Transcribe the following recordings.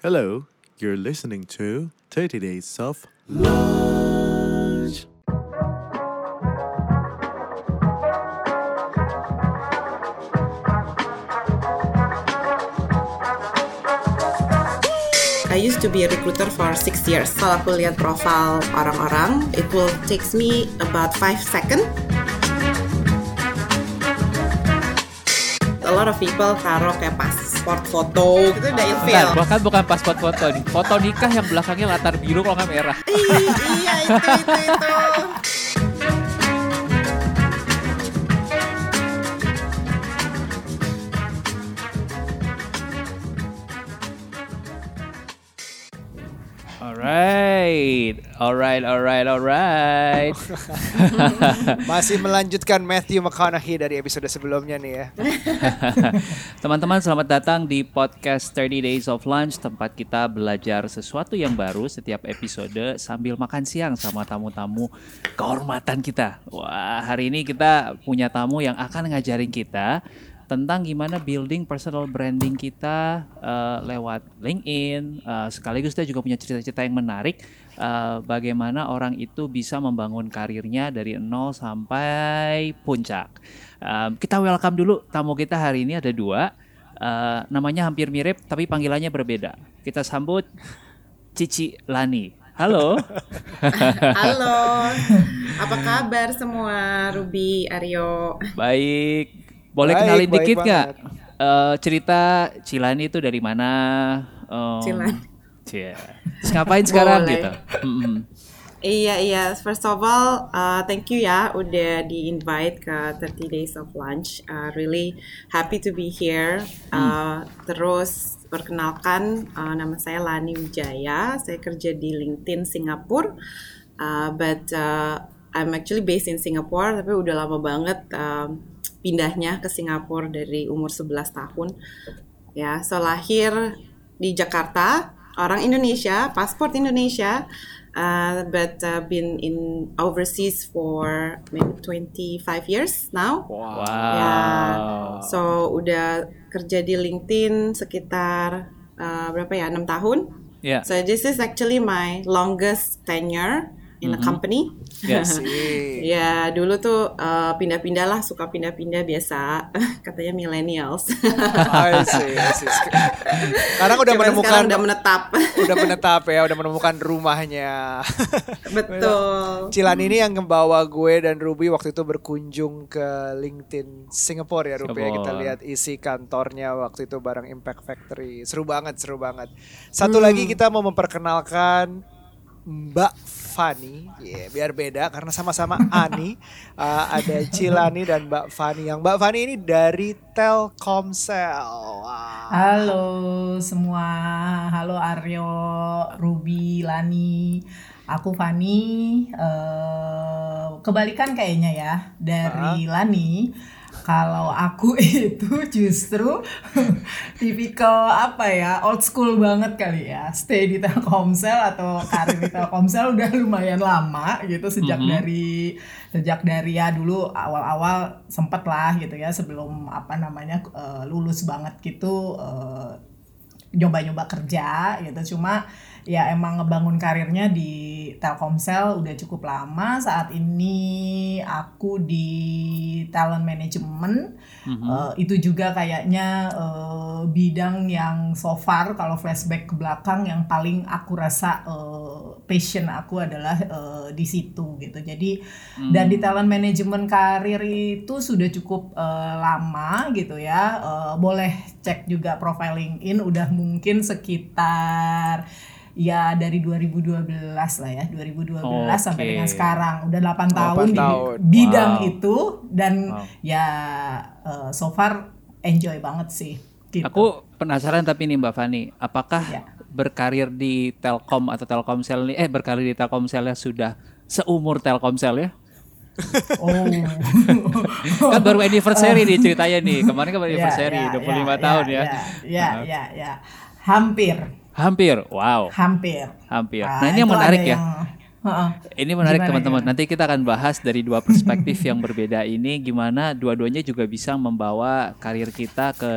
Hello, you're listening to 30 Days of Lunch. I used to be a recruiter for six years. Kalau aku lihat profil orang-orang, it will takes me about five second. A lot of people taruh kayak pasport foto gitu udah ilfeel. Bukan, bahkan bukan paspor foto nih. Foto nikah yang belakangnya latar biru kalau nggak merah. Iya itu itu itu. Alright, alright, alright, alright. Masih melanjutkan Matthew McConaughey dari episode sebelumnya nih ya. Teman-teman selamat datang di podcast 30 Days of Lunch Tempat kita belajar sesuatu yang baru setiap episode Sambil makan siang sama tamu-tamu kehormatan kita Wah hari ini kita punya tamu yang akan ngajarin kita tentang gimana building personal branding kita eh, lewat LinkedIn. Eh, sekaligus kita juga punya cerita-cerita yang menarik eh, bagaimana orang itu bisa membangun karirnya dari nol sampai puncak. Eh, kita welcome dulu tamu kita hari ini ada dua. Eh, namanya hampir mirip tapi panggilannya berbeda. Kita sambut Cici Lani. Halo. Halo, apa kabar semua? Ruby, Aryo. Baik. Boleh Baik, kenalin baik dikit nggak? Eh, cerita Cilani itu dari mana? Em, Cilani. cie. Terus ngapain sekarang Boleh. gitu? Iya iya, first of all, uh, thank you ya udah di invite ke 30 Days of Lunch. Uh, really happy to be here. Uh, Terus perkenalkan, uh, nama saya Lani Wijaya. Saya kerja di LinkedIn Singapura, Uh, but uh, I'm actually based in Singapore, tapi udah lama banget um, pindahnya ke Singapura dari umur 11 tahun. Ya, so lahir di Jakarta, orang Indonesia, paspor Indonesia, uh, but uh, been in overseas for maybe 25 years now. Wow. Ya, so udah kerja di LinkedIn sekitar uh, berapa ya, enam tahun. Ya. So this is actually my longest tenure in a company. Yes. Ya dulu tuh uh, pindah-pindah lah, suka pindah-pindah biasa, katanya millennials. I see, I see. Sekarang udah Cuman menemukan sekarang udah menetap. udah menetap ya, udah menemukan rumahnya. Betul. Cilan ini yang membawa gue dan Ruby waktu itu berkunjung ke LinkedIn Singapura ya Ruby ya. Kita Singapore. lihat isi kantornya waktu itu bareng Impact Factory. Seru banget, seru banget. Satu lagi kita mau memperkenalkan Mbak Fani, ya biar beda karena sama-sama Ani. Uh, ada Cilani dan Mbak Fani. Yang Mbak Fani ini dari Telkomsel. Wah. Halo semua, halo Aryo, Ruby, Lani, aku Fani. Eh, kebalikan kayaknya ya dari Lani. Kalau aku itu justru tipikal apa ya old school banget kali ya. Stay di Telkomsel atau karir di Telkomsel udah lumayan lama gitu sejak dari sejak dari ya dulu awal-awal sempet lah gitu ya sebelum apa namanya eh, lulus banget gitu eh, nyoba-nyoba kerja gitu cuma ya emang ngebangun karirnya di Telkomsel udah cukup lama. Saat ini aku di talent management. Eh, itu juga kayaknya eh, bidang yang so far kalau flashback ke belakang yang paling aku rasa eh, passion aku adalah eh, di situ gitu. Jadi dan di talent management karir itu sudah cukup eh, lama gitu ya. Eh, boleh cek juga profile LinkedIn udah mungkin sekitar ya dari 2012 lah ya 2012 sampai Oke. dengan sekarang udah 8 Delapan tahun di tahun. bidang Wow. itu dan Wow. ya eh, so far enjoy banget sih gitu. Aku penasaran tapi nih Mbak Fani, apakah Ya. berkarir di Telkom atau Telkomsel ini eh berkarir di Telkomsel ya sudah seumur Telkomsel ya? oh kan baru anniversary nih ceritanya nih. Kemarin kan baru anniversary Ya, ya, 25 ya, tahun ya. ya ya ya ya hampir Hampir. Wow, hampir hampir. Ah, Nah, ini yang menarik ya. yang- Heeh. Ini menarik Gimana, teman-teman. gimana? Nanti kita akan bahas dari dua perspektif yang berbeda ini gimana dua-duanya juga bisa membawa karir kita ke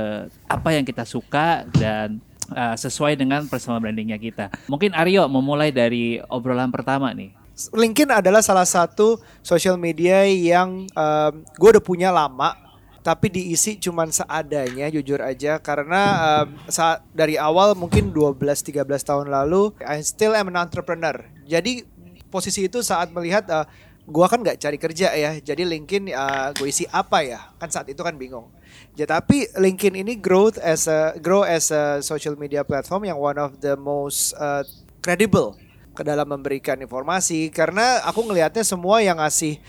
apa yang kita suka dan uh, sesuai dengan personal brandingnya kita. Mungkin Aryo memulai dari obrolan pertama nih. LinkedIn adalah salah satu social media yang um, gue udah punya lama tapi diisi cuman seadanya jujur aja karena um, saat dari awal mungkin 12 13 tahun lalu I still am an entrepreneur. Jadi posisi itu saat melihat uh, gua kan nggak cari kerja ya. Jadi LinkedIn uh, gue isi apa ya? Kan saat itu kan bingung. Ya tapi LinkedIn ini growth as a grow as a social media platform yang one of the most uh, credible ke dalam memberikan informasi karena aku ngelihatnya semua yang ngasih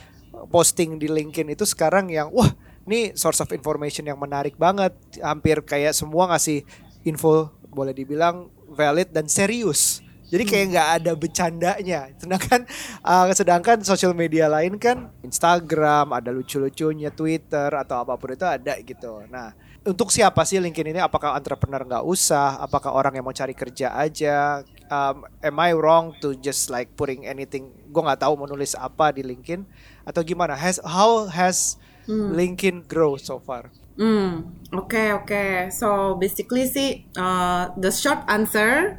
posting di LinkedIn itu sekarang yang wah ini source of information yang menarik banget. Hampir kayak semua ngasih info boleh dibilang valid dan serius. Jadi kayak nggak ada bercandanya. Sedangkan uh, sedangkan sosial media lain kan Instagram ada lucu-lucunya Twitter atau apa pun itu ada gitu. Nah untuk siapa sih LinkedIn ini? Apakah entrepreneur nggak usah? Apakah orang yang mau cari kerja aja? Um, am I wrong to just like putting anything? Gue nggak tahu mau nulis apa di LinkedIn atau gimana? Has how has hmm. LinkedIn grow so far Hmm, oke okay, oke. Okay. So basically sih, uh, the short answer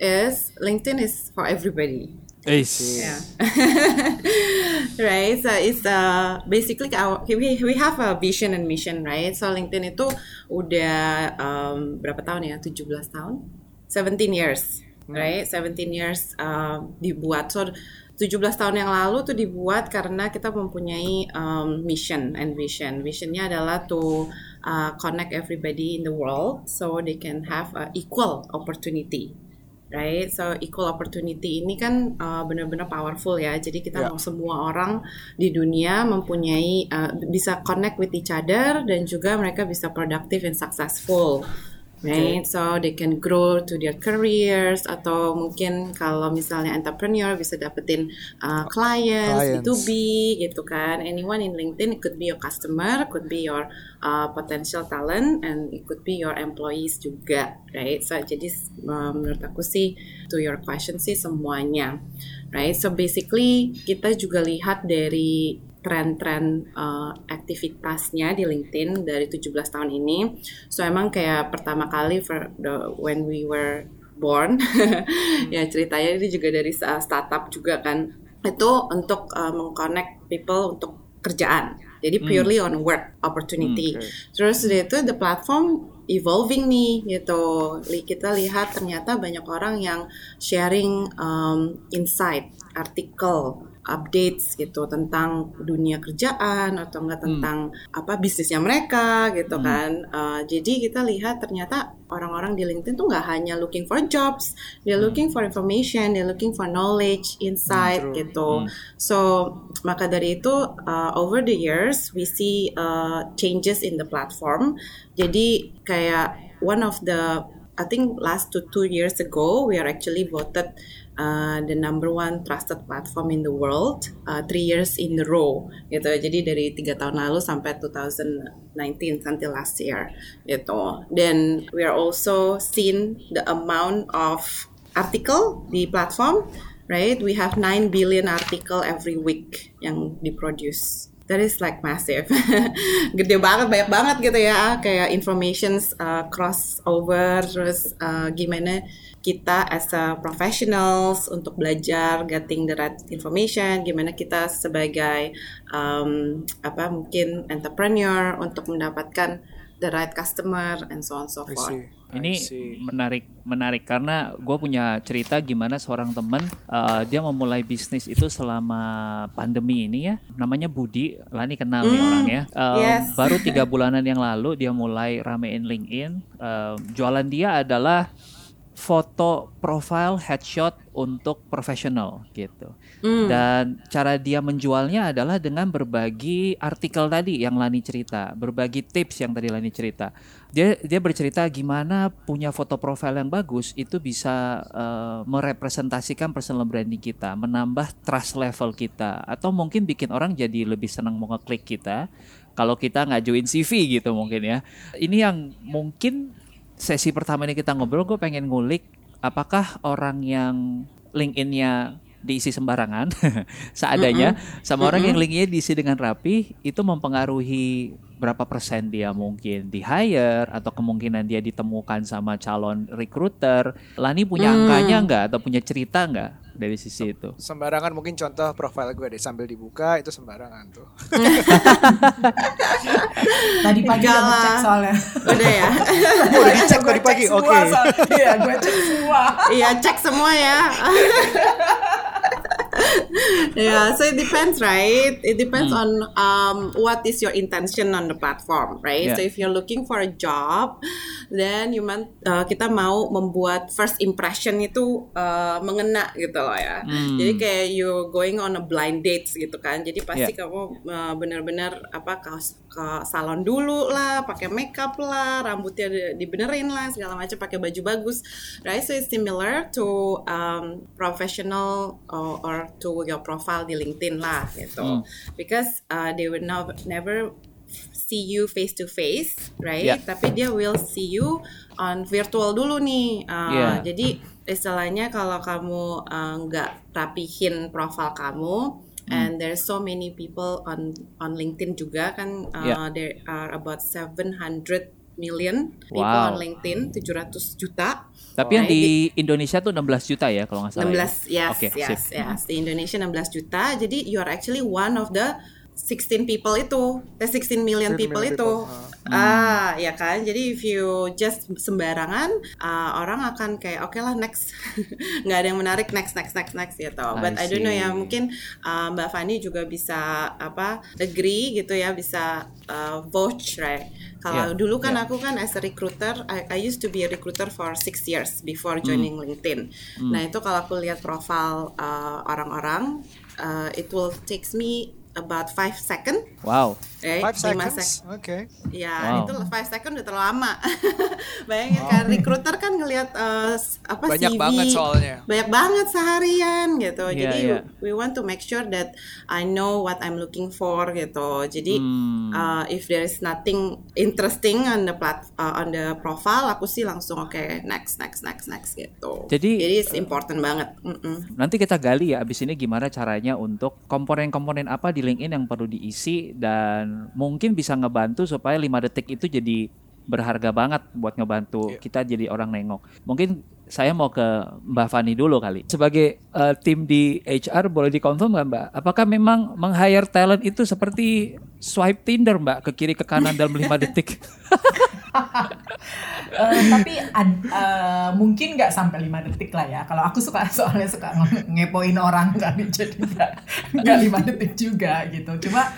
is LinkedIn is for everybody. Ace. Yeah. right. So it's uh, basically our we we have a vision and mission, right? So LinkedIn itu udah um, berapa tahun ya? 17 tahun? 17 years right? 17 years uh, dibuat. So 17 tahun yang lalu tuh dibuat karena kita mempunyai um, mission and vision. Visionnya adalah to uh, connect everybody in the world so they can have a equal opportunity. Right, so equal opportunity ini kan uh, benar-benar powerful ya. Jadi kita yeah. mau semua orang di dunia mempunyai uh, bisa connect with each other dan juga mereka bisa productive and successful right? So they can grow to their careers atau mungkin kalau misalnya entrepreneur bisa dapetin uh, clients, clients B2B gitu kan. Anyone in LinkedIn it could be your customer, could be your uh, potential talent and it could be your employees juga, right? So jadi uh, menurut aku sih to your question sih semuanya. Right? So basically kita juga lihat dari tren-tren uh, aktivitasnya di LinkedIn dari 17 tahun ini. So emang kayak pertama kali for the, when we were born, ya ceritanya ini juga dari startup juga kan. Itu untuk uh, mengconnect people untuk kerjaan. Jadi hmm. purely hmm. on work opportunity. Hmm, okay. Terus itu the platform evolving nih gitu. Kita lihat ternyata banyak orang yang sharing um, insight, artikel updates gitu tentang dunia kerjaan atau enggak hmm. tentang hmm. apa bisnisnya mereka gitu hmm. kan. Uh, jadi kita lihat ternyata orang-orang di LinkedIn tuh nggak hanya looking for jobs, they're hmm. looking for information, they're looking for knowledge, insight hmm, gitu. Hmm. So maka dari itu uh, over the years we see uh, changes in the platform. Jadi kayak one of the I think last to two years ago we are actually voted uh, the number one trusted platform in the world uh, three years in a row gitu. Jadi dari tiga tahun lalu sampai 2019 until last year gitu. Dan we are also seen the amount of article di platform right? We have 9 billion article every week yang diproduce. That is like massive. Gede banget banyak banget gitu ya kayak informations uh, cross over terus uh, gimana kita as a professionals untuk belajar getting the right information gimana kita sebagai um, apa mungkin entrepreneur untuk mendapatkan the right customer and so on so forth. Ini menarik menarik karena gue punya cerita gimana seorang teman uh, dia memulai bisnis itu selama pandemi ini ya. Namanya Budi Lani kenal mm, nih orang ya. Um, yes. baru tiga bulanan yang lalu dia mulai ramein LinkedIn. Uh, jualan dia adalah foto profile headshot untuk profesional gitu. Mm. Dan cara dia menjualnya adalah dengan berbagi artikel tadi yang Lani cerita, berbagi tips yang tadi Lani cerita. Dia dia bercerita gimana punya foto profile yang bagus itu bisa uh, merepresentasikan personal branding kita, menambah trust level kita atau mungkin bikin orang jadi lebih senang mau ngeklik kita kalau kita ngajuin CV gitu mungkin ya. Ini yang mungkin sesi pertama ini kita ngobrol, gue pengen ngulik apakah orang yang LinkedIn-nya diisi sembarangan seadanya sama orang yang linknya diisi dengan rapi itu mempengaruhi berapa persen dia mungkin di hire atau kemungkinan dia ditemukan sama calon recruiter. Lani punya angkanya nggak atau punya cerita nggak dari sisi itu? Sembarangan mungkin contoh profil gue deh sambil dibuka itu sembarangan tuh. Tadi pagi udah lah. ngecek soalnya. Udah ya. Oh, udah dicek Gue tadi cek pagi. Oke. Iya, gue cek semua. Iya, cek semua ya. yeah, so it depends, right? It depends on um, what is your intention on the platform, right? Yeah. So if you're looking for a job, then you man, uh, kita mau membuat first impression itu uh, mengena gitu loh ya. Jadi kayak you going on a blind dates gitu kan. Jadi pasti Yeah. kamu uh, benar-benar apa ke, ke salon dulu lah, pakai makeup lah, rambutnya di- dibenerin lah, segala macam pakai baju bagus, right? So it's similar to um, professional or, or to your profile di LinkedIn lah gitu, because uh, they will now never see you face to face, right? Yeah. Tapi dia will see you on virtual dulu nih. Uh, Yeah. Jadi istilahnya kalau kamu uh, nggak rapihin profil kamu, and there's so many people on on LinkedIn juga kan, uh, Yeah. there are about 700 million people Wow. on LinkedIn, 700 juta. Tapi yang Right? di Indonesia tuh 16 juta ya kalau nggak salah. 16 ya? yes Oke, yes sip. yes di Indonesia 16 juta jadi you are actually one of the 16 people itu the 16 million 16 people million itu. people, ah ya kan? Jadi if you just sembarangan ah, orang akan kayak oke lah next. Nggak ada yang menarik next next next next gitu. But I, don't know ya see. mungkin ah, Mbak Fani juga bisa apa agree gitu ya bisa ah, vouch right? Kalau Yeah, dulu kan yeah. aku kan as a recruiter, I, I used to be a recruiter for six years before joining LinkedIn. Nah itu kalau aku lihat profil uh, orang-orang, uh, it will takes me about five second, Wow. right? Five Lima seconds. sek- Oke. Ya Wow. itu five second udah terlalu lama. Bayangin kan recruiter kan ngelihat uh, apa Banyak CV, banget soalnya. banyak banget seharian gitu. Iya, Jadi iya. we want to make sure that I know what I'm looking for gitu. Jadi Hmm. uh, if there is nothing interesting on the plat uh, on the profile, aku sih langsung oke next next next next gitu. Jadi, Jadi it's important banget. Mm-mm. Nanti kita gali ya abis ini gimana caranya untuk komponen-komponen apa di LinkedIn yang perlu diisi dan mungkin bisa ngebantu supaya 5 detik itu jadi berharga banget buat ngebantu kita jadi orang nengok. Mungkin saya mau ke Mbak Fani dulu kali. Sebagai eh, tim di HR boleh dikonfirm nggak Mbak? Apakah memang meng-hire talent itu seperti swipe Tinder Mbak ke kiri ke kanan dalam 5 detik? Eh, tapi eh, mungkin nggak sampai 5 detik lah ya. Kalau aku suka soalnya suka nge- ngepoin orang kan jadi nggak lima detik juga gitu. Cuma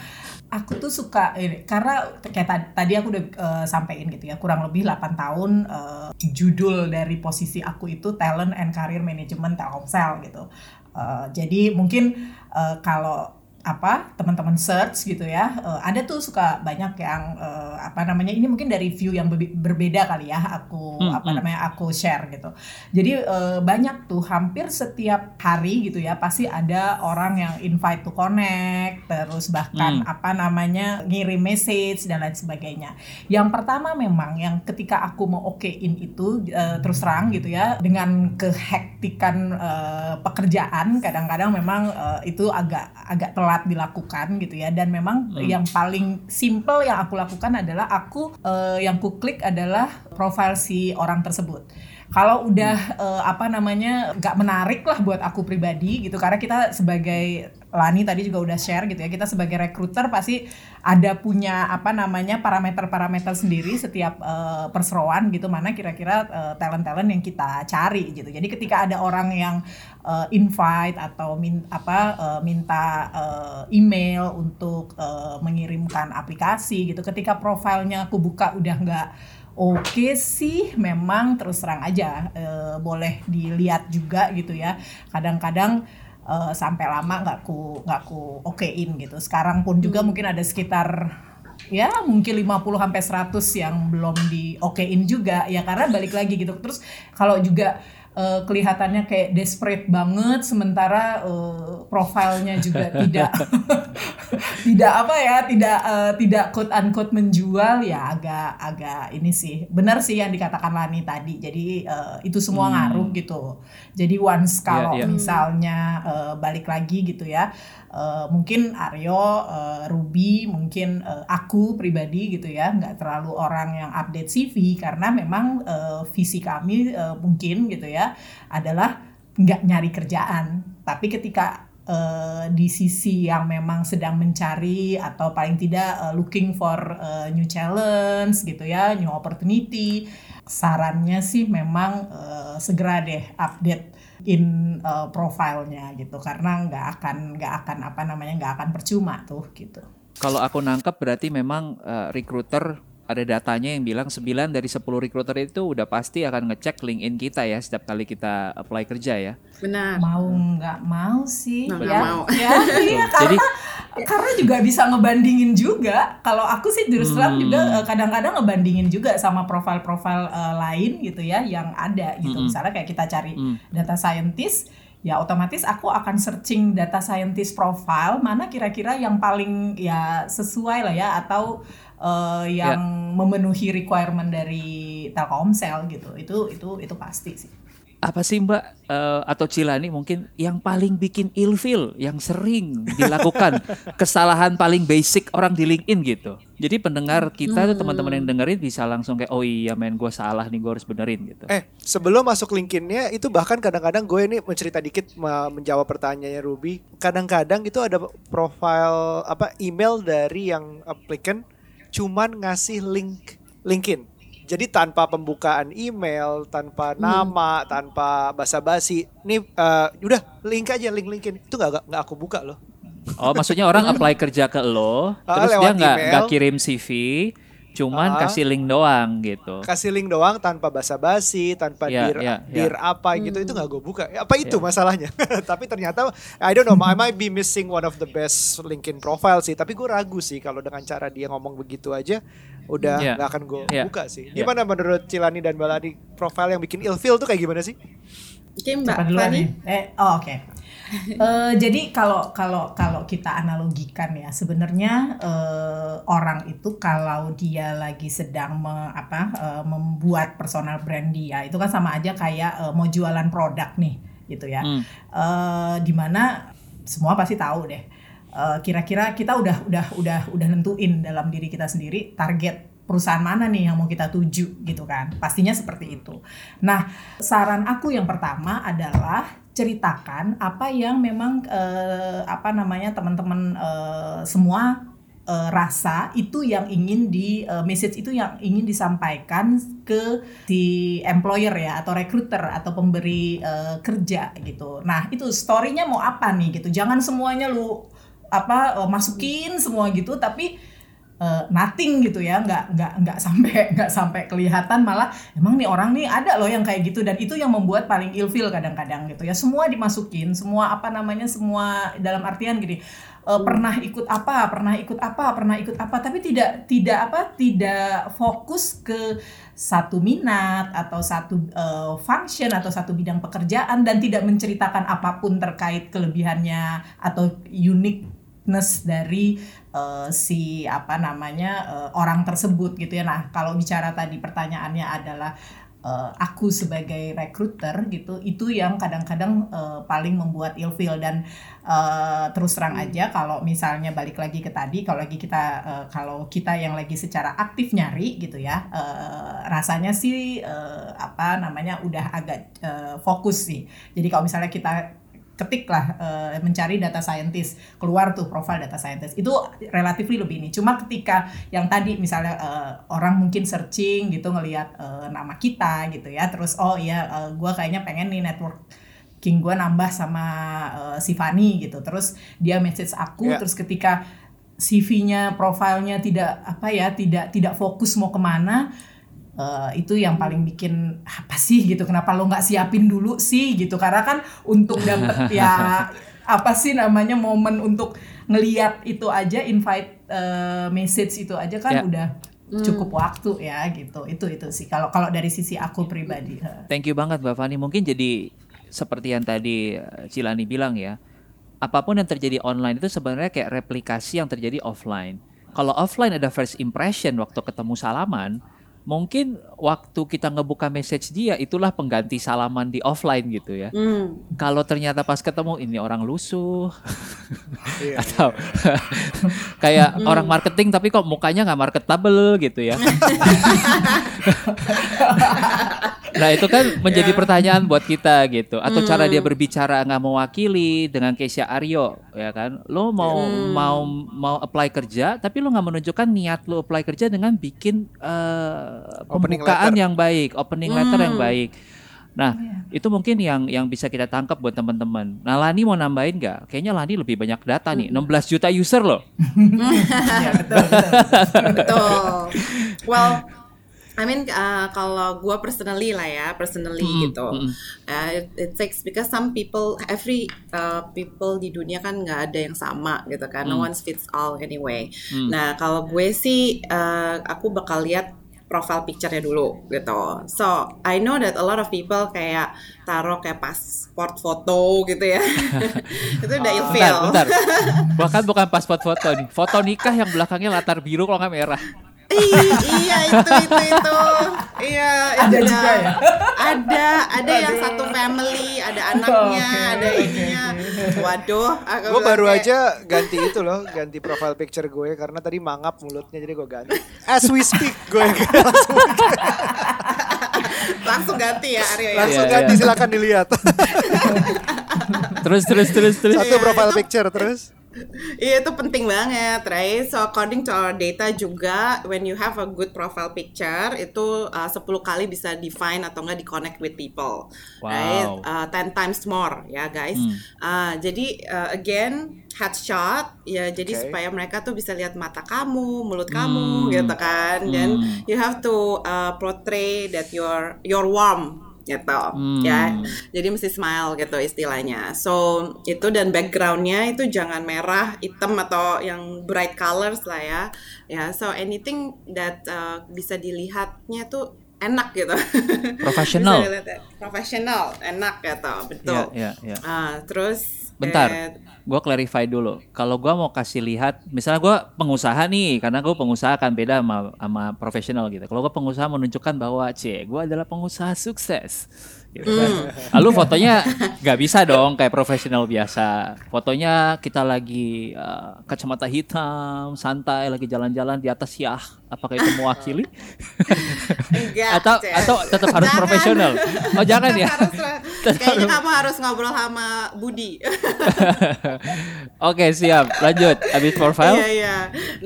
aku tuh suka ini karena kayak tadi, aku udah eh, sampein gitu ya kurang lebih 8 tahun eh, judul dari posisi aku itu talent and career management Telkomsel gitu. Eh, jadi mungkin eh, kalau apa teman-teman search gitu ya eh, ada tuh suka banyak yang eh, apa namanya ini mungkin dari view yang berbe- berbeda kali ya aku Hmm, apa hmm. namanya aku share gitu jadi eh, banyak tuh hampir setiap hari gitu ya pasti ada orang yang invite to connect terus bahkan Hmm. apa namanya ngirim message dan lain sebagainya yang pertama memang yang ketika aku mau okein itu eh, terus terang gitu ya dengan kehektikan eh, pekerjaan kadang-kadang memang eh, itu agak agak telat dilakukan gitu ya. Dan memang Hmm. yang paling simple yang aku lakukan adalah aku eh, yang ku klik adalah profil si orang tersebut. Kalau udah eh, apa namanya nggak menarik lah buat aku pribadi gitu karena kita sebagai Lani tadi juga udah share gitu ya kita sebagai recruiter pasti ada punya apa namanya parameter-parameter sendiri setiap eh, perseroan gitu mana kira-kira eh, talent-talent yang kita cari gitu jadi ketika ada orang yang eh, invite atau min, apa eh, minta eh, email untuk eh, mengirimkan aplikasi gitu ketika profilnya aku buka udah nggak Oke sih, memang terus terang aja eh, boleh dilihat juga gitu ya. Kadang-kadang eh, sampai lama nggak ku nggak ku okein gitu. Sekarang pun juga mungkin ada sekitar ya mungkin 50 sampai 100 yang belum di okein juga ya karena balik lagi gitu. Terus kalau juga uh, kelihatannya kayak desperate banget sementara uh, profilnya juga tidak tidak apa ya tidak uh, tidak quote unquote menjual ya agak agak ini sih benar sih yang dikatakan Lani tadi jadi uh, itu semua hmm. ngaruh gitu jadi once kalau yeah, yeah. misalnya uh, balik lagi gitu ya uh, mungkin Aryo uh, Ruby mungkin uh, aku pribadi gitu ya nggak terlalu orang yang update CV karena memang uh, visi kami uh, mungkin gitu ya adalah nggak nyari kerjaan tapi ketika uh, di sisi yang memang sedang mencari atau paling tidak uh, looking for uh, new challenge gitu ya, new opportunity. Sarannya sih memang uh, segera deh update in uh, profilnya gitu karena nggak akan nggak akan apa namanya nggak akan percuma tuh gitu. Kalau aku nangkep berarti memang uh, recruiter ada datanya yang bilang 9 dari 10 recruiter itu udah pasti akan ngecek LinkedIn kita ya setiap kali kita apply kerja ya. Benar. Mau nggak mau sih nah, ya. mau. Ya, iya, karena, Jadi karena juga bisa ngebandingin juga. Kalau aku sih terus terang hmm. juga eh, kadang-kadang ngebandingin juga sama profil-profil uh, lain gitu ya yang ada gitu. Hmm. Misalnya kayak kita cari hmm. data scientist ya otomatis aku akan searching data scientist profile mana kira-kira yang paling ya sesuai lah ya atau uh, yang yeah. memenuhi requirement dari Telkomsel gitu. Itu itu itu pasti sih. Apa sih Mbak uh, atau Cilani mungkin yang paling bikin ilfil yang sering dilakukan kesalahan paling basic orang di LinkedIn gitu. Jadi pendengar kita tuh teman-teman yang dengerin bisa langsung kayak oh iya men gue salah nih gue harus benerin gitu. Eh sebelum masuk LinkedIn-nya itu bahkan kadang-kadang gue ini mencerita dikit menjawab pertanyaannya Ruby. Kadang-kadang itu ada profile apa email dari yang applicant cuman ngasih link LinkedIn. Jadi tanpa pembukaan email, tanpa hmm. nama, tanpa basa-basi. Nih uh, udah link aja link LinkedIn. Itu nggak nggak aku buka loh. Oh, maksudnya orang apply kerja ke lo, ah, terus dia nggak nggak kirim CV, cuman uh, kasih link doang gitu. Kasih link doang tanpa basa-basi, tanpa yeah, dir yeah, dir yeah. apa gitu itu nggak gue buka. Apa itu yeah. masalahnya? tapi ternyata I don't know, I might be missing one of the best LinkedIn profile sih. Tapi gue ragu sih kalau dengan cara dia ngomong begitu aja, udah iya. nggak yeah. akan gue yeah. buka sih. Iya. Gimana yeah. menurut Cilani dan Baladi profile yang bikin ilfeel tuh kayak gimana sih? Oke Mbak Fani. Eh, oh, oke. Okay uh, jadi kalau kalau kalau kita analogikan ya sebenarnya uh, orang itu kalau dia lagi sedang me, apa uh, membuat personal brand dia itu kan sama aja kayak uh, mau jualan produk nih gitu ya. Hmm. uh, di mana semua pasti tahu deh. Kira-kira uh, kita udah udah udah udah nentuin dalam diri kita sendiri target perusahaan mana nih yang mau kita tuju gitu kan. Pastinya seperti itu. Nah saran aku yang pertama adalah ceritakan apa yang memang uh, apa namanya teman-teman uh, semua uh, rasa itu yang ingin di uh, message itu yang ingin disampaikan ke si employer ya atau recruiter atau pemberi uh, kerja gitu. Nah itu storynya mau apa nih gitu. Jangan semuanya lu apa uh, masukin semua gitu tapi uh, nothing gitu ya nggak nggak nggak sampai nggak sampai kelihatan malah emang nih orang nih ada loh yang kayak gitu dan itu yang membuat paling ilfil kadang-kadang gitu ya. Semua dimasukin semua apa namanya semua dalam artian gini uh, pernah ikut apa pernah ikut apa pernah ikut apa tapi tidak tidak apa tidak fokus ke satu minat atau satu uh, function atau satu bidang pekerjaan dan tidak menceritakan apa pun terkait kelebihannya atau uniqueness dari uh, si apa namanya uh, orang tersebut gitu ya. Nah, kalau bicara tadi pertanyaannya adalah uh, aku sebagai recruiter gitu, itu yang kadang-kadang uh, paling membuat ilfeel dan uh, terus terang hmm. aja kalau misalnya balik lagi ke tadi, kalau lagi kita uh, kalau kita yang lagi secara aktif nyari gitu ya, uh, rasanya sih uh, apa namanya udah agak uh, fokus sih. Jadi kalau misalnya kita ketiklah uh, mencari data scientist keluar tuh profil data scientist. Itu relatif lebih ini. Cuma ketika yang tadi misalnya uh, orang mungkin searching gitu ngelihat uh, nama kita gitu ya terus oh iya uh, gue kayaknya pengen nih network king gue nambah sama uh, si Fanny gitu. Terus dia message aku yeah. terus ketika CV-nya profilnya tidak apa ya tidak tidak fokus mau ke mana uh, itu yang paling bikin apa sih gitu kenapa lo nggak siapin dulu sih gitu karena kan untuk dapet ya apa sih namanya momen untuk ngeliat itu aja invite uh, message itu aja kan yeah. udah cukup waktu ya gitu. Itu itu sih kalau kalau dari sisi aku pribadi. Thank you banget Mbak Fani. Mungkin jadi seperti yang tadi eh, Cilani bilang ya. Apa pun yang terjadi online itu sebenarnya kayak replikasi yang terjadi offline. Kalau offline ada first impression waktu ketemu salaman, mungkin waktu kita ngebuka message dia itulah pengganti salaman di offline gitu ya. Hmm. Kalau ternyata pas ketemu ini orang lusuh Iya, atau kayak orang marketing tapi kok mukanya nggak marketable gitu ya. nah itu kan menjadi pertanyaan buat kita gitu. Atau cara dia berbicara nggak mewakili dengan Kesia Aryo ya kan. Lo mau mau mau apply kerja tapi lo nggak menunjukkan niat lo apply kerja dengan bikin eh, Opening pembukaan letter. yang baik, opening letter yang baik. Nah, itu mungkin yang yang bisa kita tangkap buat teman-teman. Nah, Lani mau nambahin nggak? Kayaknya Lani lebih banyak data nih, 16 juta user loh. ya betul betul. Betul. Well, I mean uh, kalau gua personally lah ya, personally gitu. Uh, it, it takes because some people, every uh, people di dunia kan nggak ada yang sama gitu kan. No one fits all anyway. Nah kalau gue sih, uh, aku bakal lihat profile picture-nya dulu gitu. So I know that a lot of people kayak taruh kayak pasport foto gitu ya. Itu udah ilfeel. Bentar, bentar. Bahkan bukan pasport foto nih, foto nikah yang belakangnya latar biru kalau nggak merah. Iya itu itu itu. Iya, Ada itu juga ya? Ada, ada yang satu family, ada anaknya, Oke, ada oke, ininya. Waduh, aku Gue baru kayak, aja ganti itu loh, ganti profile picture gue karena tadi mangap mulutnya jadi gue ganti. As we speak gue langsung, langsung ganti ya Aryo ya. langsung Iya, ganti iya. silakan dilihat. Terus terus terus terus. Satu profile picture terus. Iya itu penting banget, right? So according to our data juga, when you have a good profile picture, itu uh, 10 kali bisa define atau enggak di connect with people, right? Wow. Uh, 10 times more, ya guys. Hmm. Uh, jadi uh, again headshot, ya jadi Oke. supaya mereka tuh bisa lihat mata kamu, mulut kamu, gitu kan. Dan Hmm. you have to uh, portray that you're you're warm gitu. Hmm. ya jadi mesti smile gitu istilahnya. So itu dan backgroundnya itu jangan merah hitam atau yang bright colors lah ya. Ya so anything that uh, bisa dilihatnya tuh enak gitu Professional. Bisa dilihat- profesional enak gitu betul Ya, ya, ya. Ah, terus Bentar, eh, gue clarify dulu. Kalau gue mau kasih lihat, misalnya gue pengusaha nih, karena gue pengusaha kan beda sama, sama profesional gitu. Kalau gue pengusaha menunjukkan bahwa, c, gue adalah pengusaha sukses. Gitu kan. Lalu fotonya nggak bisa dong kayak profesional biasa. Fotonya kita lagi uh, kacamata hitam, santai, lagi jalan-jalan di atas yah. Apakah itu mewakili? enggak atau Cek. atau tetap harus Jangan. profesional? Oh jangan ya? Harus- kayaknya kamu harus ngobrol sama Budi Oke siap, lanjut. Habis profile. Iya iya.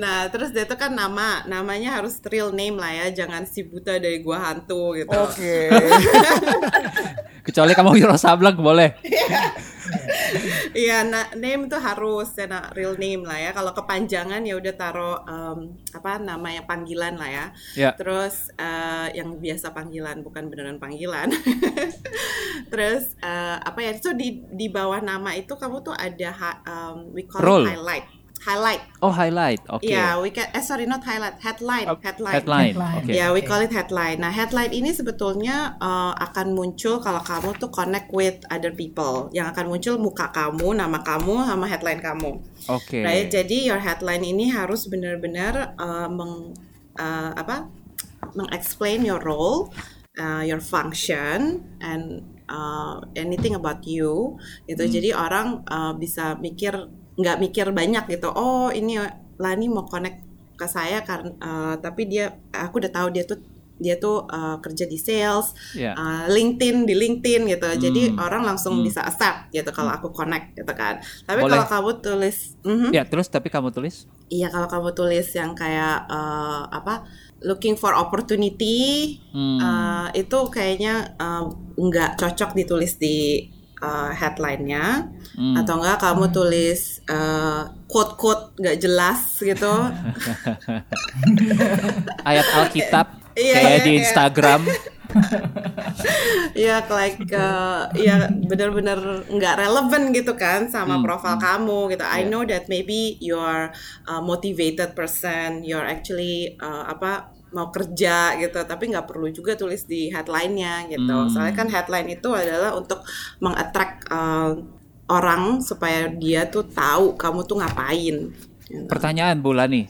Nah terus dia tuh kan nama, namanya harus real name lah ya, jangan si buta dari gua hantu gitu. Oke. Kecuali kamu Wiro Sableng boleh. Iya, nah, name tuh harus ya nah, real name lah ya. Kalau kepanjangan ya udah taruh em, apa namanya panggilan lah ya. Ya. Terus eh, yang biasa panggilan bukan beneran panggilan. Terus eh, apa ya? So di di bawah nama itu kamu tuh ada em, we call Role. it highlight. Highlight. Oh highlight, oke. Iya, we can eh sorry not highlight, headline, headline. Headline, Headline. oke. Ya, we call it headline. Nah, headline ini sebetulnya uh, akan muncul kalau kamu tuh connect with other people. Yang akan muncul muka kamu, nama kamu, sama headline kamu. Oke. Right? Jadi your headline ini harus benar-benar uh, meng uh, apa? mengexplain your role, uh, your function, and uh, anything about you. Gitu. Jadi orang uh, bisa mikir nggak mikir banyak gitu. Oh ini Lani mau connect ke saya karena uh, tapi dia aku udah tahu dia tuh dia tuh uh, kerja di sales, Ya. uh, LinkedIn di LinkedIn gitu. Jadi Hmm. orang langsung bisa accept gitu kalau aku connect gitu kan. Tapi Boleh. kalau kamu tulis, mhm. Ya, terus tapi kamu tulis? Iya kalau kamu tulis yang kayak eh, apa looking for opportunity Hmm. eh, itu kayaknya eh, nggak cocok ditulis di eh, headline-nya Hmm. atau enggak kamu tulis eh, quote-quote nggak jelas gitu. Ayat Alkitab Iya, kayak iya, di iya. Instagram. ya like uh, ya benar-benar nggak relevan gitu kan sama Hmm, profil hmm. kamu gitu. I Yeah. know that maybe you're a motivated person, you're actually uh, apa mau kerja gitu, tapi nggak perlu juga tulis di headline-nya gitu. Hmm. Soalnya kan headline itu adalah untuk mengattract uh, orang supaya dia tuh tahu kamu tuh ngapain. gitu. Pertanyaan Bulani.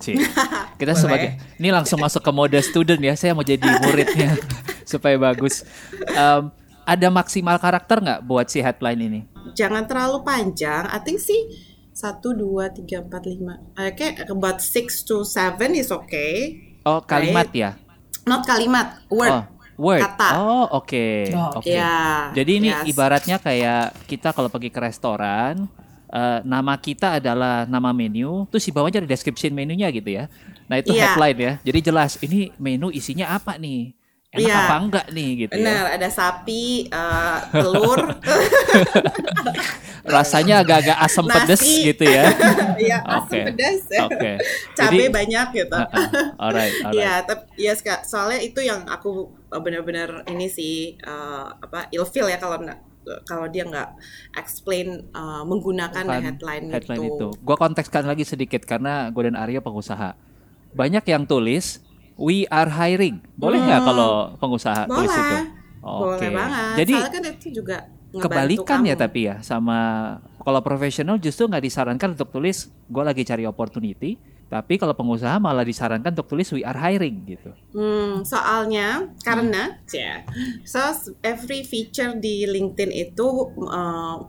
Ci. Kita Boleh. sebagai ini langsung masuk ke mode student ya. Saya mau jadi muridnya supaya bagus. Em, ada maksimal karakter nggak buat si headline ini? jangan terlalu panjang. I think sih satu dua tiga empat lima. Oke, about six to seven is okay. Oh kalimat ya? Not kalimat, word. Oh word. Kata. Oh oke Oh, oke. Ya. Jadi ini yes. ibaratnya kayak kita kalau pergi ke restoran, eh, nama kita adalah nama menu, terus di bawahnya ada description menunya gitu ya. Nah itu Iya. headline ya. Jadi jelas ini menu isinya apa nih? Enak Iya. apa enggak nih gitu ya. Benar, ada sapi, eh, telur, Rasanya agak-agak asam Nasi. pedes gitu ya. ya asam Oke. pedas, Oke. cabai Jadi- banyak gitu. Uh-uh. Alright, alright. Iya, tapi ya soalnya itu yang aku uh, benar-benar ini sih uh, apa ilfeel ya kalau kalau dia nggak explain uh, menggunakan Bukan headline, headline itu. itu. Gua kontekskan lagi sedikit karena gue dan Arya pengusaha. Banyak yang tulis we are hiring. Boleh nggak kalau pengusaha tulis itu? Hmm. Boleh, boleh banget. Jadi Soalnya kan itu juga kebalikan ya kamu. tapi ya sama kalau profesional justru nggak disarankan untuk tulis gue lagi cari opportunity. Tapi kalau pengusaha malah disarankan untuk tulis we are hiring gitu. Hmm, soalnya karena Hmm. ya, so every feature di LinkedIn itu uh,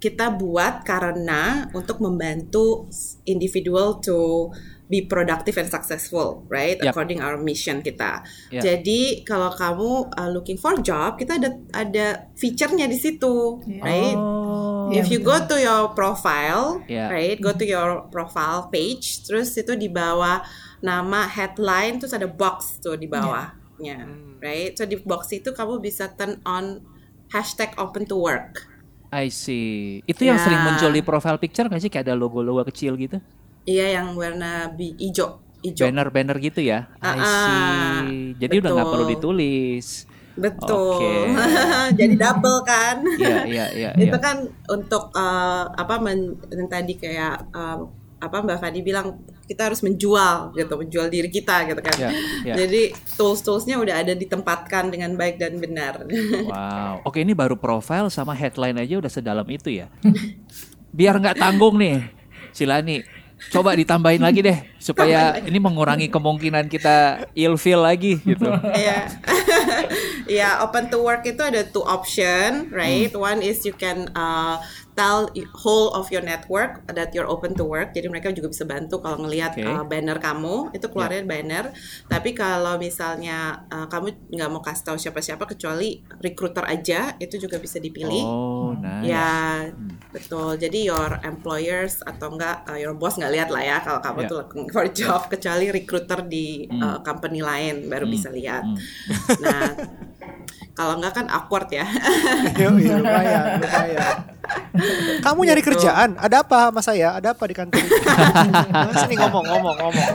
kita buat karena untuk membantu individual to be productive and successful, right? Yap. According our mission kita. Ya. Jadi kalau kamu uh, looking for job, kita ada ada feature-nya di situ, Iya. right? Oh. If you go to your profile, Yeah. right, go to your profile page, terus itu di bawah nama headline, terus ada box tuh di bawahnya, right? So di box itu kamu bisa turn on hashtag open to work. I see. Itu yang Ya. sering muncul di profile picture nggak sih kayak ada logo-logo kecil gitu? Iya yang warna bi hijau, hijau. Banner-banner gitu ya. I Ah, see. Jadi udah nggak betul. perlu ditulis. Betul. Oke. Jadi double kan? Iya, iya, iya, itu iya. kan untuk eh, apa men, yang tadi kayak eh, apa Mbak Fadi bilang kita harus menjual gitu, menjual diri kita gitu kan. Iya, iya. Jadi tools-toolsnya udah ada ditempatkan dengan baik dan benar. Wow. Oke, ini baru profile sama headline aja udah sedalam itu ya. Biar nggak tanggung nih, Silani. Coba ditambahin lagi deh supaya ini mengurangi kemungkinan kita ilfeel lagi gitu. Iya. Ya, open to work itu ada two option, right? One is you can uh, tell whole of your network that you're open to work. Jadi mereka juga bisa bantu kalau ngelihat Oke. uh, banner kamu itu keluarnya banner. Tapi kalau misalnya uh, kamu nggak mau kasih tahu siapa-siapa kecuali recruiter aja, itu juga bisa dipilih. Oh, nice. Ya, betul. Jadi your employers atau enggak uh, your boss nggak lihat lah ya kalau kamu Ya. tuh looking for job kecuali recruiter di uh, company lain baru bisa lihat. Nah, kalau enggak kan awkward ya. Yoi, lumayan, lumayan. Kamu nyari Gitu. kerjaan? Ada apa sama saya? Ada apa di kantor? ini? Sini ngomong, ngomong, ngomong.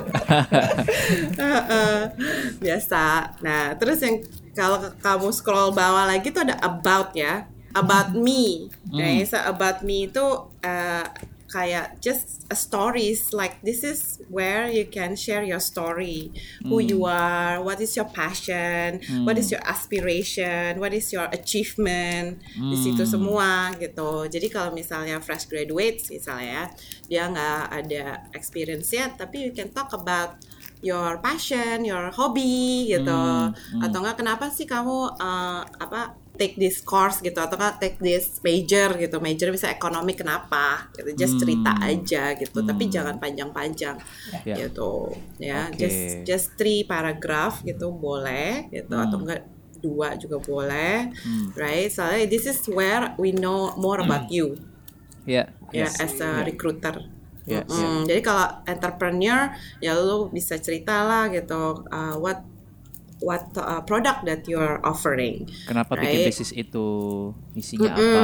Biasa. Nah, terus yang kalau kamu scroll bawah lagi tuh ada about ya. About me. Nah, so about me itu uh, kayak just a stories like this is where you can share your story. Who you are what is your passion what is your aspiration what is your achievement. Di situ semua gitu. Jadi kalau misalnya fresh graduates misalnya ya dia nggak ada experience yet tapi you can talk about your passion, your hobby gitu, atau enggak kenapa sih kamu uh, apa take this course gitu, atau enggak take this major gitu, major bisa ekonomi kenapa, gitu, just cerita aja gitu, tapi jangan panjang-panjang Ya. gitu, ya, Oke. just just three paragraph gitu boleh gitu, atau enggak dua juga boleh, right? Soalnya this is where we know more about you Ya, ya yes. as a recruiter. Ya, Mm-mm. Jadi kalau entrepreneur ya lu bisa cerita lah gitu uh, what what uh, product that you're offering. Kenapa bikin Right. bisnis itu? Misinya apa?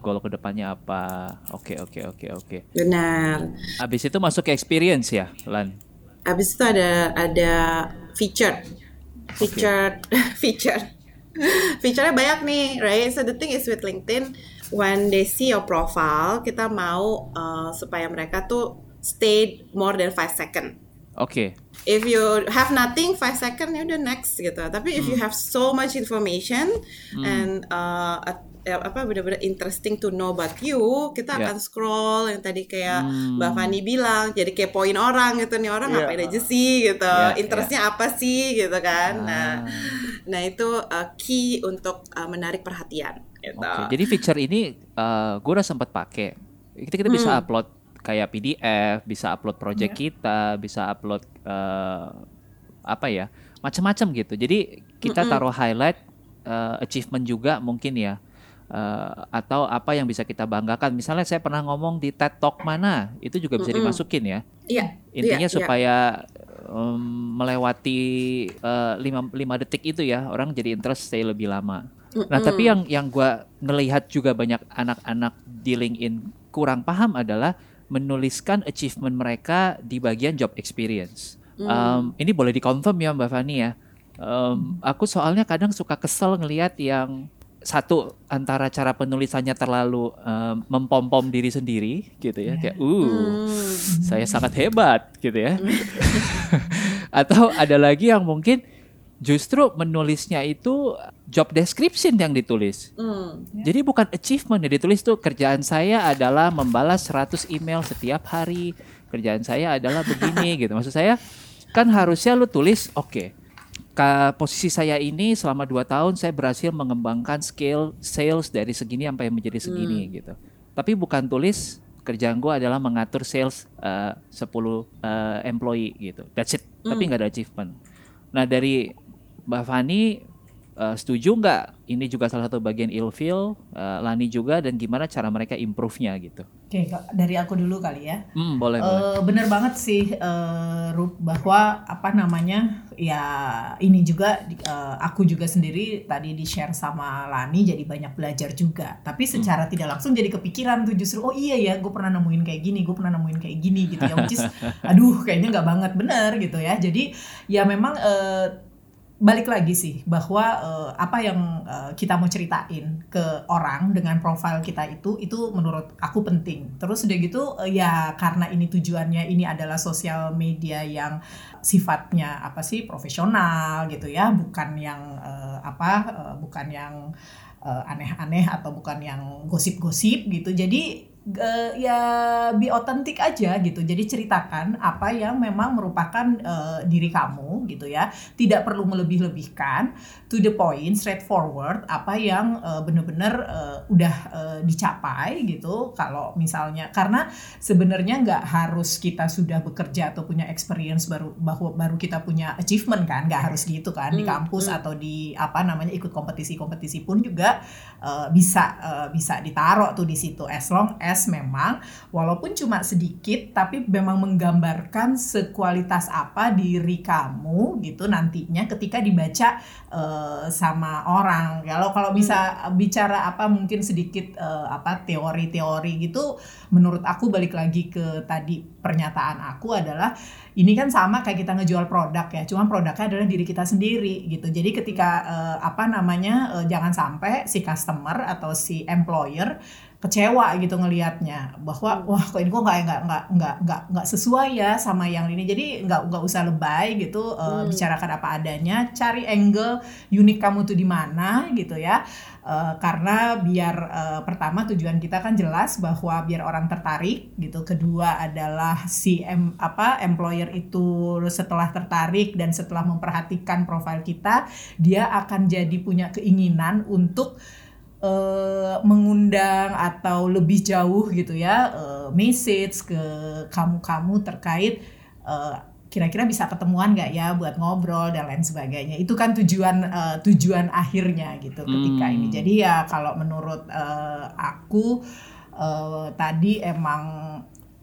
Goal ke depannya apa? Oke, oke, oke, oke. Benar. Habis itu masuk ke experience ya, Lan. Habis itu ada ada feature. featured featured featurenya banyak nih right so the thing is with LinkedIn when they see your profile kita mau uh, supaya mereka tuh stay more than five second Oke. If you have nothing five second ya udah next gitu tapi if you Hmm. have so much information and uh, at- ya, apa benar-benar interesting to know about you kita Ya. akan scroll yang tadi kayak Hmm. Mbak Fani bilang jadi kepoin orang gitu nih orang Iya. ngapain aja sih gitu Ya, interestnya apa sih gitu kan nah Ah. nah itu uh, key untuk uh, menarik perhatian gitu Oke, jadi feature ini gue udah sempat pakai. Kita kita bisa Hmm. upload kayak PDF, bisa upload project Iya. kita, bisa upload eh, apa ya, macam-macam gitu. Jadi kita taruh highlight eh, achievement juga mungkin ya. Eh, atau apa yang bisa kita banggakan. Misalnya saya pernah ngomong di TED Talk mana, itu juga bisa dimasukin ya. iya Intinya iya, iya. supaya em, melewati eh, lima lima detik itu ya orang jadi interest stay lebih lama. Nah tapi yang yang gue ngelihat juga banyak anak-anak di LinkedIn kurang paham adalah menuliskan achievement mereka di bagian job experience. Em, ini boleh dikonfirm ya Mbak Fani ya. Em, aku soalnya kadang suka kesel ngelihat yang satu antara cara penulisannya terlalu em, mempom-pom diri sendiri gitu ya kayak uh saya sangat hebat gitu ya atau ada lagi yang mungkin justru menulisnya itu job description yang ditulis Hmm. jadi bukan achievement yang ditulis tuh kerjaan saya adalah membalas 100 email setiap hari kerjaan saya adalah begini gitu maksud saya kan harusnya lu tulis oke Ka- posisi saya ini selama 2 tahun saya berhasil mengembangkan scale sales dari segini sampai menjadi segini gitu. Tapi bukan tulis kerjaan gue adalah mengatur sales eh, 10 eh, employee gitu. That's it. Tapi nggak ada achievement. Nah dari Mbak Fani eh, setuju nggak ini juga salah satu bagian ilfeel, eh, Lani juga dan gimana cara mereka improve-nya gitu. Oke, dari aku dulu kali ya. Hmm, boleh boleh. Eh, bener banget sih eh, Rup bahwa apa namanya ya ini juga eh, aku juga sendiri tadi di share sama Lani jadi banyak belajar juga tapi secara tidak langsung jadi kepikiran tuh justru oh iya ya gue pernah nemuin kayak gini gue pernah nemuin kayak gini gitu ya which is aduh kayaknya nggak banget bener gitu ya jadi ya memang eh, balik lagi sih bahwa eh, apa yang eh, kita mau ceritain ke orang dengan profil kita itu itu menurut aku penting. Terus udah gitu eh, ya karena ini tujuannya ini adalah sosial media yang sifatnya apa sih profesional gitu ya, bukan yang eh, apa eh, bukan yang eh, aneh-aneh atau bukan yang gosip-gosip gitu. Jadi eh, ya be otentik aja gitu. Jadi ceritakan apa yang memang merupakan eh, diri kamu gitu ya. Tidak perlu melebih-lebihkan, to the point, straightforward apa yang eh, benar-benar eh, udah eh, dicapai gitu. Kalau misalnya karena sebenarnya nggak harus kita sudah bekerja atau punya experience baru bahwa baru kita punya achievement kan, nggak harus gitu kan di Hmm, kampus hmm. atau di apa namanya ikut kompetisi-kompetisi pun juga eh, bisa eh, bisa ditaruh tuh di situ as long as memang walaupun cuma sedikit tapi memang menggambarkan sekualitas apa diri kamu gitu nantinya ketika dibaca eh, sama orang kalau kalau bisa bicara apa mungkin sedikit eh, apa teori-teori gitu menurut aku balik lagi ke tadi pernyataan aku adalah ini kan sama kayak kita ngejual produk ya, cuma produknya adalah diri kita sendiri gitu. Jadi ketika eh, apa namanya eh, jangan sampai si customer atau si employer kecewa gitu ngelihatnya bahwa wah kok ini kok nggak nggak nggak nggak nggak nggak sesuai ya sama yang ini. Jadi nggak nggak usah lebay gitu eh, Hmm. bicarakan apa adanya cari angle unik kamu tuh di mana gitu ya. Eh, karena biar eh, pertama tujuan kita kan jelas bahwa biar orang tertarik gitu. Kedua adalah si em, apa employer itu setelah tertarik dan setelah memperhatikan profil kita dia akan jadi punya keinginan untuk eh, mengundang atau lebih jauh gitu ya eh, message ke kamu-kamu terkait eh, kira-kira bisa ketemuan nggak ya buat ngobrol dan lain sebagainya itu kan tujuan eh, tujuan akhirnya gitu ketika Hmm. ini jadi ya kalau menurut eh, aku eh, tadi emang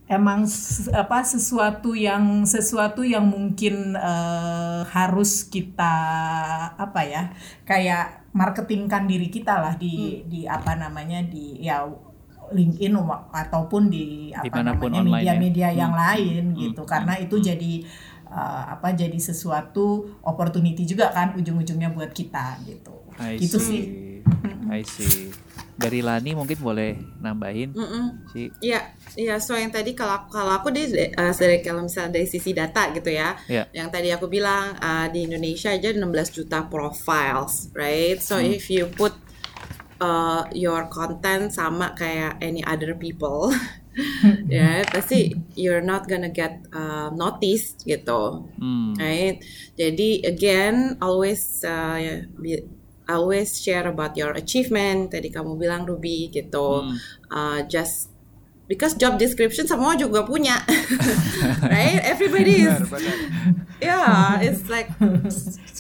emang apa sesuatu yang sesuatu yang mungkin eh, harus kita apa ya kayak marketingkan diri kita lah di di apa namanya di ya LinkedIn wa- ataupun di apa Di mana pun namanya online ya. media-media yang Hmm. lain Hmm. gitu Hmm. karena itu Hmm. jadi uh, apa jadi sesuatu opportunity juga kan ujung-ujungnya buat kita gitu. I Gitu see. sih. I see. Dari Lani mungkin boleh nambahin Mm-mm. sih. Iya, iya. So yang tadi kalau kalau aku di eh, dari kalau misalnya dari sisi data gitu ya, Iya. yang tadi aku bilang eh, di Indonesia aja 16 juta profiles, right? So if you put uh, your content sama kayak any other people, ya pasti you're not gonna get uh, noticed gitu, Hmm. right? Jadi again always uh, always share about your achievement. Tadi kamu bilang Ruby gitu, Hmm. uh, just because job description semua juga punya, right? Everybody is yeah, it's like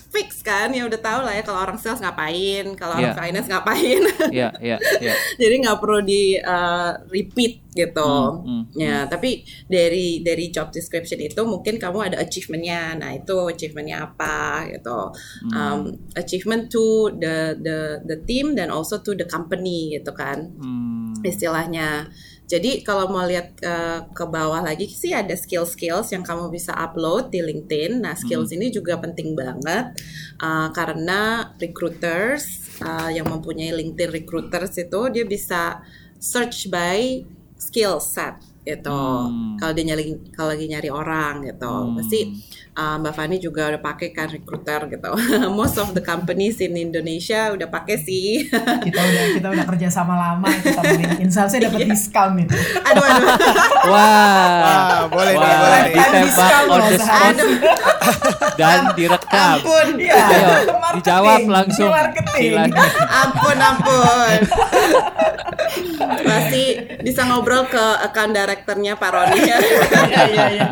fix kan ya udah tahu lah ya kalau orang sales ngapain, kalau orang Yeah. finance ngapain. Ya, ya, ya. Jadi nggak perlu di uh, repeat gitu. Hmm, hmm, ya, tapi dari dari job description itu mungkin kamu ada achievementnya. Nah itu achievementnya apa gitu. Hmm. Um, achievement to the the the team dan also to the company gitu kan Hmm. Istilahnya. Jadi kalau mau lihat ke, ke bawah lagi sih ada skill-skills yang kamu bisa upload di LinkedIn. Nah skills ini juga penting banget uh, karena recruiters uh, yang mempunyai LinkedIn recruiters itu dia bisa search by skill set gitu. Hmm. Kalau dia nyari kalau lagi nyari orang gitu, Hmm. pasti uh, Mbak Fani juga udah pakai kan recruiter gitu. Most of the companies in Indonesia udah pakai sih. Kita udah kita udah kerja sama lama sama LinkedIn. Seharusnya dapat diskon itu. aduh aduh. Wah. Wah, boleh nih, Wah, boleh nih. ditembak on the spot dan direkam. Ampun. Iya, Ayo, dijawab langsung. Silakan. ampun ampun pasti bisa ngobrol ke account directornya Pak Roni ya iya iya.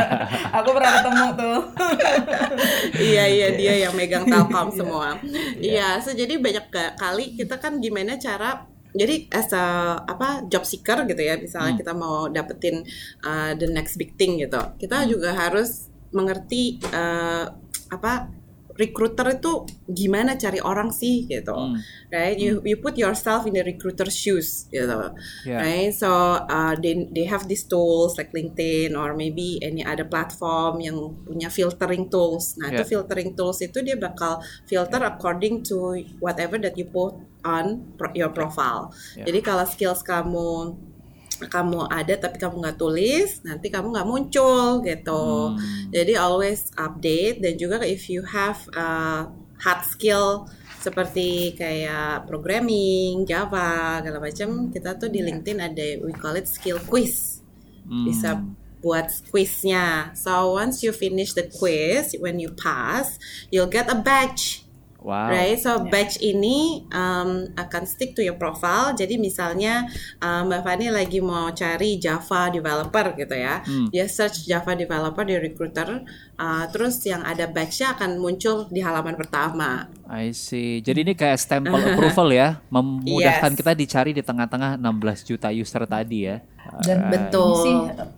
Aku pernah ketemu tuh. iya iya dia yang megang Telkom semua. Iya. So jadi banyak kali kita kan gimana cara jadi as a apa job seeker gitu ya misalnya kita mau dapetin uh, the next big thing gitu. Kita juga harus mengerti uh, apa recruiter itu gimana cari orang sih gitu Hmm. right you you put yourself in the recruiter's shoes gitu Yeah. right so uh, they they have these tools like LinkedIn or maybe any other platform yang punya filtering tools nah itu Yeah. filtering tools itu dia bakal filter according to whatever that you put on pro- your profile Yeah. jadi kalau skills kamu kamu ada tapi kamu nggak tulis nanti kamu nggak muncul gitu Hmm. jadi always update dan juga if you have uh, hard skill seperti kayak programming, Java, segala macam, kita tuh di LinkedIn ada we call it skill quiz. Hmm. Bisa buat quiznya. So once you finish the quiz, when you pass, you'll get a badge. Wow. Right, so badge ini um, akan stick to your profile. Jadi misalnya um, Mbak Fani lagi mau cari Java developer gitu ya, Hmm. dia search Java developer di recruiter, uh, terus yang ada badge-nya akan muncul di halaman pertama. I see. Jadi ini kayak stempel approval ya, memudahkan Yes. kita dicari di tengah-tengah 16 juta user tadi ya. Dan Alright. Betul. Ini sih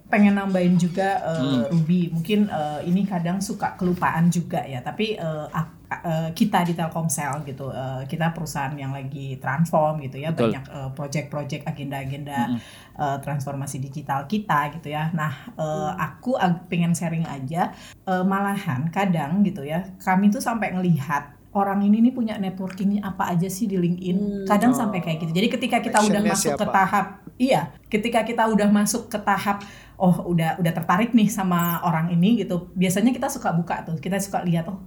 pengen nambahin juga uh, Hmm. Ruby. Mungkin uh, ini kadang suka kelupaan juga ya. Tapi uh, uh, kita di Telkomsel gitu, uh, kita perusahaan yang lagi transform gitu ya, Betul. banyak uh, project-project agenda-agenda uh, transformasi digital kita gitu ya. Nah, uh, aku ag- pengen sharing aja. uh, malahan kadang gitu ya, kami tuh sampai ngelihat orang ini nih punya networking apa aja sih di LinkedIn. Kadang Oh. sampai kayak gitu. Jadi ketika kita udah masuk ke siapa? tahap iya, ketika kita udah masuk ke tahap oh udah udah tertarik nih sama orang ini gitu. Biasanya kita suka buka tuh. Kita suka lihat oh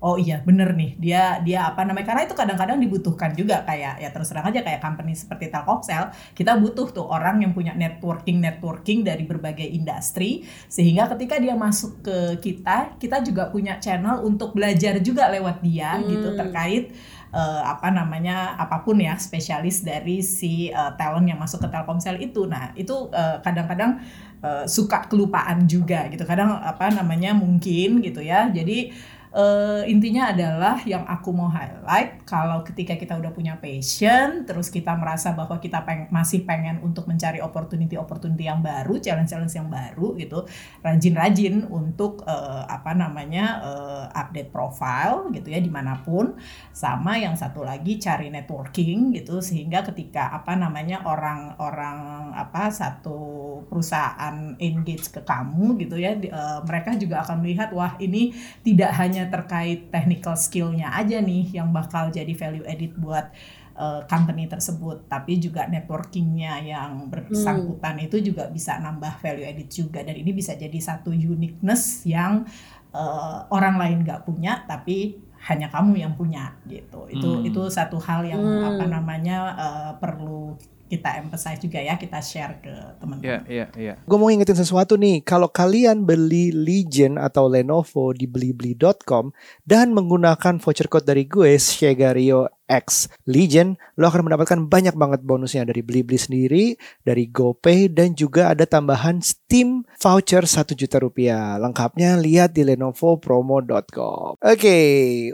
Oh iya bener nih dia dia apa namanya karena itu kadang-kadang dibutuhkan juga kayak ya terus terang aja kayak company seperti Telkomsel kita butuh tuh orang yang punya networking networking dari berbagai industri sehingga ketika dia masuk ke kita kita juga punya channel untuk belajar juga lewat dia gitu terkait eh, apa namanya apa pun ya spesialis dari si eh, talent yang masuk ke Telkomsel itu. Nah itu eh, kadang-kadang eh, suka kelupaan juga gitu. Kadang apa namanya mungkin gitu ya. Jadi uh, intinya adalah yang aku mau highlight kalau ketika kita udah punya passion terus kita merasa bahwa kita peng masih pengen untuk mencari opportunity opportunity yang baru challenge challenge yang baru gitu rajin-rajin untuk uh, apa namanya uh, update profile gitu ya di mana pun sama yang satu lagi cari networking gitu sehingga ketika apa namanya orang-orang apa satu perusahaan engage ke kamu gitu ya uh, mereka juga akan melihat wah ini tidak hanya hanya terkait technical skillnya aja nih yang bakal jadi value edit buat uh, company tersebut, tapi juga networkingnya yang bersangkutan hmm. itu juga bisa nambah value edit juga dan ini bisa jadi satu uniqueness yang uh, orang lain nggak punya tapi hanya kamu yang punya gitu. Itu hmm. itu satu hal yang hmm. apa namanya uh, perlu kita emphasize juga ya, kita share ke teman-teman. Iya, iya, iya. Gue mau ngingetin sesuatu nih, kalau kalian beli Legion atau Lenovo di blibli.com dan menggunakan voucher code dari gue, Shegario X Legion, lo akan mendapatkan banyak banget bonusnya dari Blibli sendiri, dari GoPay, dan juga ada tambahan Steam voucher 1 juta rupiah. Lengkapnya lihat di lenovopromo.com. Oke, okay,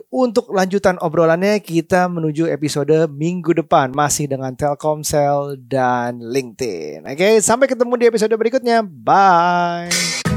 untuk lanjutan obrolannya kita menuju episode minggu depan masih dengan Telkomsel dan LinkedIn. Oke, okay, sampai ketemu di episode berikutnya. Bye.